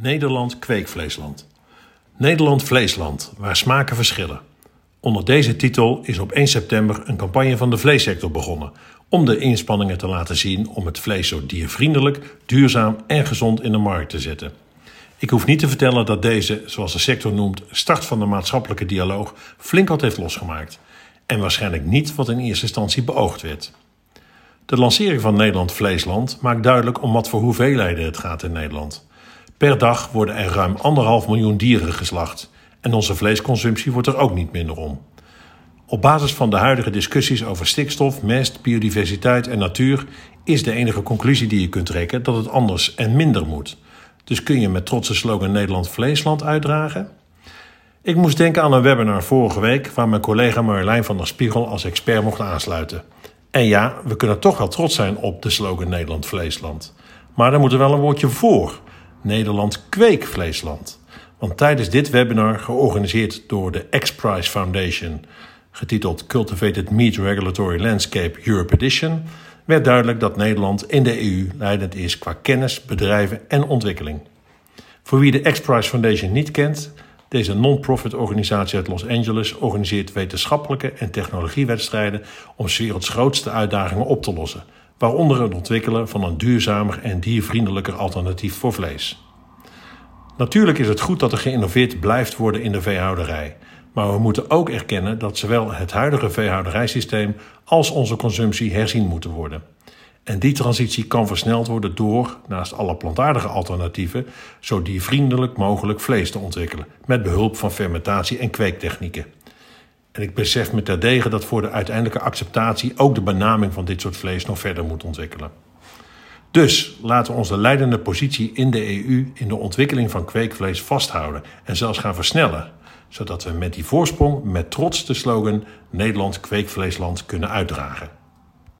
Nederland kweekvleesland. Nederland vleesland, waar smaken verschillen. Onder deze titel is op 1 september een campagne van de vleessector begonnen om de inspanningen te laten zien om het vlees zo diervriendelijk, duurzaam en gezond in de markt te zetten. Ik hoef niet te vertellen dat deze, zoals de sector noemt, start van de maatschappelijke dialoog flink wat heeft losgemaakt. En waarschijnlijk niet wat in eerste instantie beoogd werd. De lancering van Nederland Vleesland maakt duidelijk om wat voor hoeveelheden het gaat in Nederland. Per dag worden er ruim anderhalf miljoen dieren geslacht en onze vleesconsumptie wordt er ook niet minder om. Op basis van de huidige discussies over stikstof, mest, biodiversiteit en natuur is de enige conclusie die je kunt trekken dat het anders en minder moet. Dus kun je met trotse slogan Nederland Vleesland uitdragen? Ik moest denken aan een webinar vorige week waar mijn collega Marjolein van der Spiegel als expert mocht aansluiten. En ja, we kunnen toch wel trots zijn op de slogan Nederland Vleesland. Maar daar moet er wel een woordje voor. Nederland Kweekvleesland. Want tijdens dit webinar, georganiseerd door de X-Prize Foundation, getiteld Cultivated Meat Regulatory Landscape Europe Edition, werd duidelijk dat Nederland in de EU leidend is qua kennis, bedrijven en ontwikkeling. Voor wie de X-Prize Foundation niet kent, deze non-profit organisatie uit Los Angeles organiseert wetenschappelijke en technologiewedstrijden om werelds grootste uitdagingen op te lossen, waaronder het ontwikkelen van een duurzamer en diervriendelijker alternatief voor vlees. Natuurlijk is het goed dat er geïnnoveerd blijft worden in de veehouderij, maar we moeten ook erkennen dat zowel het huidige veehouderijsysteem als onze consumptie herzien moeten worden. En die transitie kan versneld worden door, naast alle plantaardige alternatieven, zo diervriendelijk mogelijk vlees te ontwikkelen, met behulp van fermentatie en kweektechnieken. En ik besef me terdege dat voor de uiteindelijke acceptatie ook de benaming van dit soort vlees nog verder moet ontwikkelen. Dus laten we onze leidende positie in de EU in de ontwikkeling van kweekvlees vasthouden en zelfs gaan versnellen, zodat we met die voorsprong met trots de slogan Nederland kweekvleesland kunnen uitdragen.